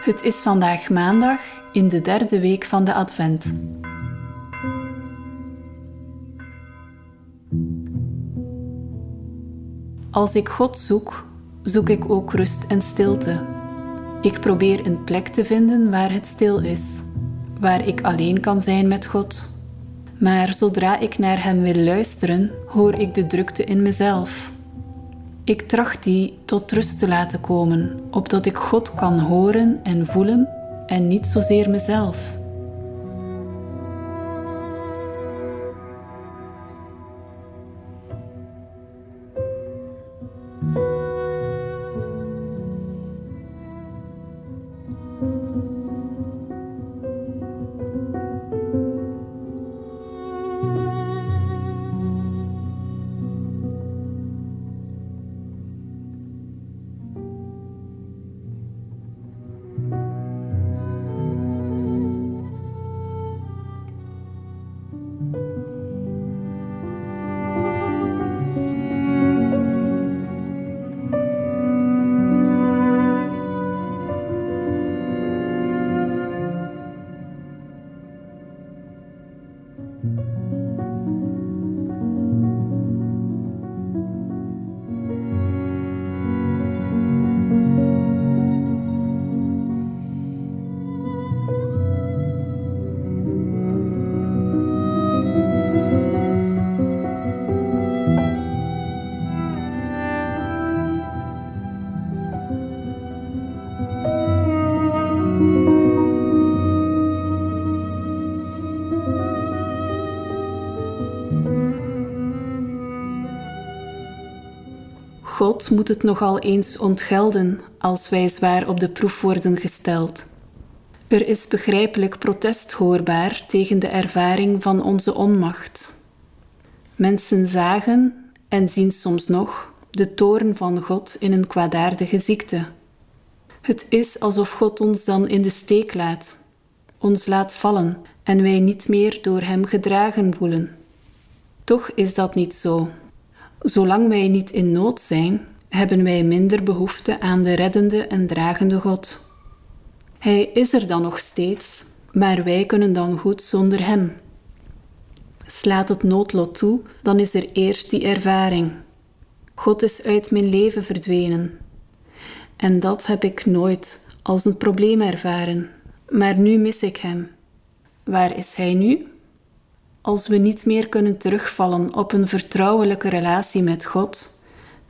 Het is vandaag maandag in de derde week van de Advent. Als ik God zoek, zoek ik ook rust en stilte. Ik probeer een plek te vinden waar het stil is, waar ik alleen kan zijn met God. Maar zodra ik naar Hem wil luisteren, hoor ik de drukte in mezelf. Ik tracht die tot rust te laten komen, opdat ik God kan horen en voelen en niet zozeer mezelf. God moet het nogal eens ontgelden als wij zwaar op de proef worden gesteld. Er is begrijpelijk protest hoorbaar tegen de ervaring van onze onmacht. Mensen zagen en zien soms nog de toorn van God in een kwaadaardige ziekte. Het is alsof God ons dan in de steek laat, ons laat vallen en wij niet meer door Hem gedragen voelen. Toch is dat niet zo. Zolang wij niet in nood zijn, hebben wij minder behoefte aan de reddende en dragende God. Hij is er dan nog steeds, maar wij kunnen dan goed zonder Hem. Slaat het noodlot toe, dan is er eerst die ervaring. God is uit mijn leven verdwenen. En dat heb ik nooit als een probleem ervaren, maar nu mis ik Hem. Waar is Hij nu? Als we niet meer kunnen terugvallen op een vertrouwelijke relatie met God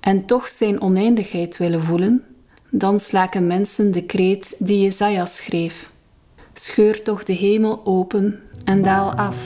en toch Zijn oneindigheid willen voelen, dan slaken mensen de kreet die Jesaja schreef. Scheur toch de hemel open en daal af.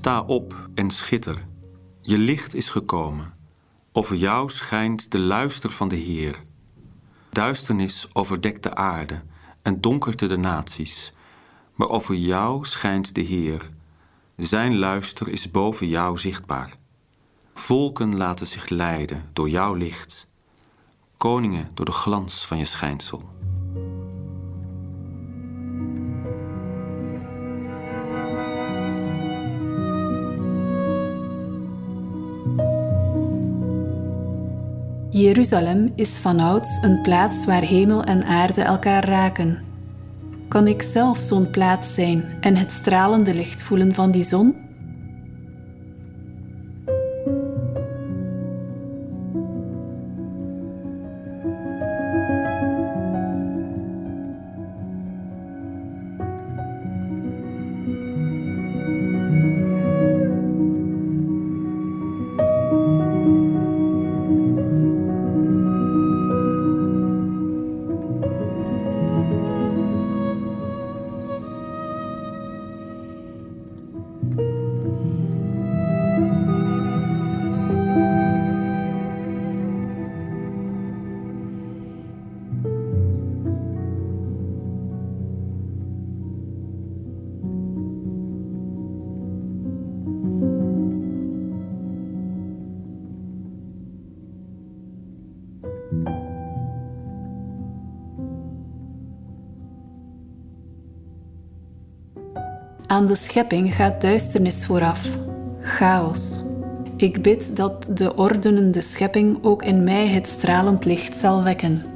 Sta op en schitter. Je licht is gekomen. Over jou schijnt de luister van de Heer. Duisternis overdekt de aarde en donkerte de naties. Maar over jou schijnt de Heer. Zijn luister is boven jou zichtbaar. Volken laten zich leiden door jouw licht. Koningen door de glans van je schijnsel. Jeruzalem is vanouds een plaats waar hemel en aarde elkaar raken. Kan ik zelf zo'n plaats zijn en het stralende licht voelen van die zon? Aan de schepping gaat duisternis vooraf, chaos. Ik bid dat de ordenende schepping ook in mij het stralend licht zal wekken.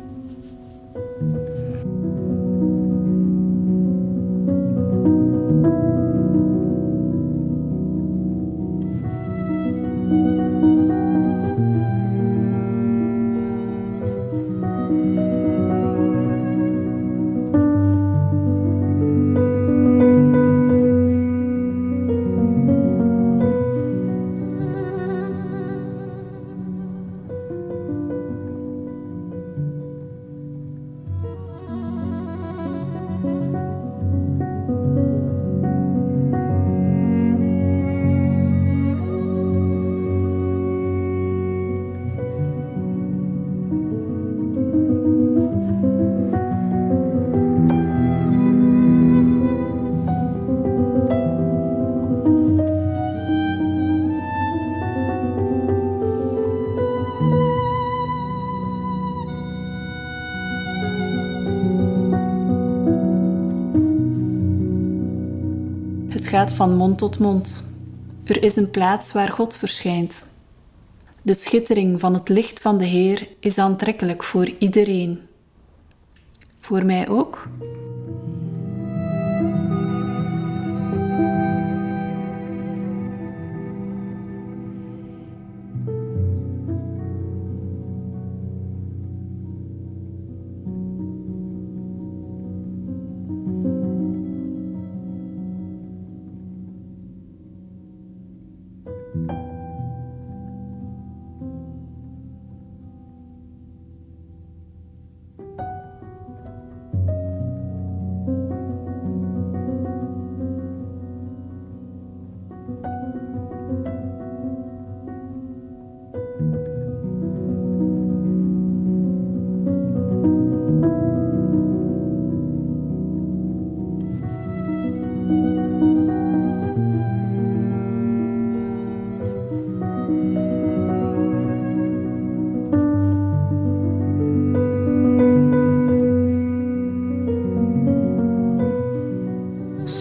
Van mond tot mond. Er is een plaats waar God verschijnt. De schittering van het licht van de Heer is aantrekkelijk voor iedereen. Voor mij ook?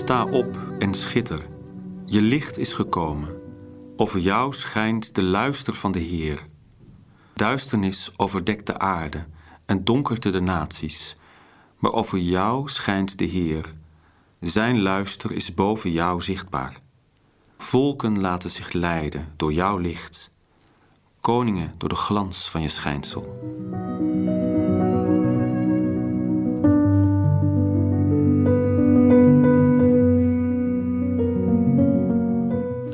Sta op en schitter. Je licht is gekomen. Over jou schijnt de luister van de Heer. Duisternis overdekt de aarde en donkerte de naties. Maar over jou schijnt de Heer. Zijn luister is boven jou zichtbaar. Volken laten zich leiden door jouw licht. Koningen door de glans van je schijnsel.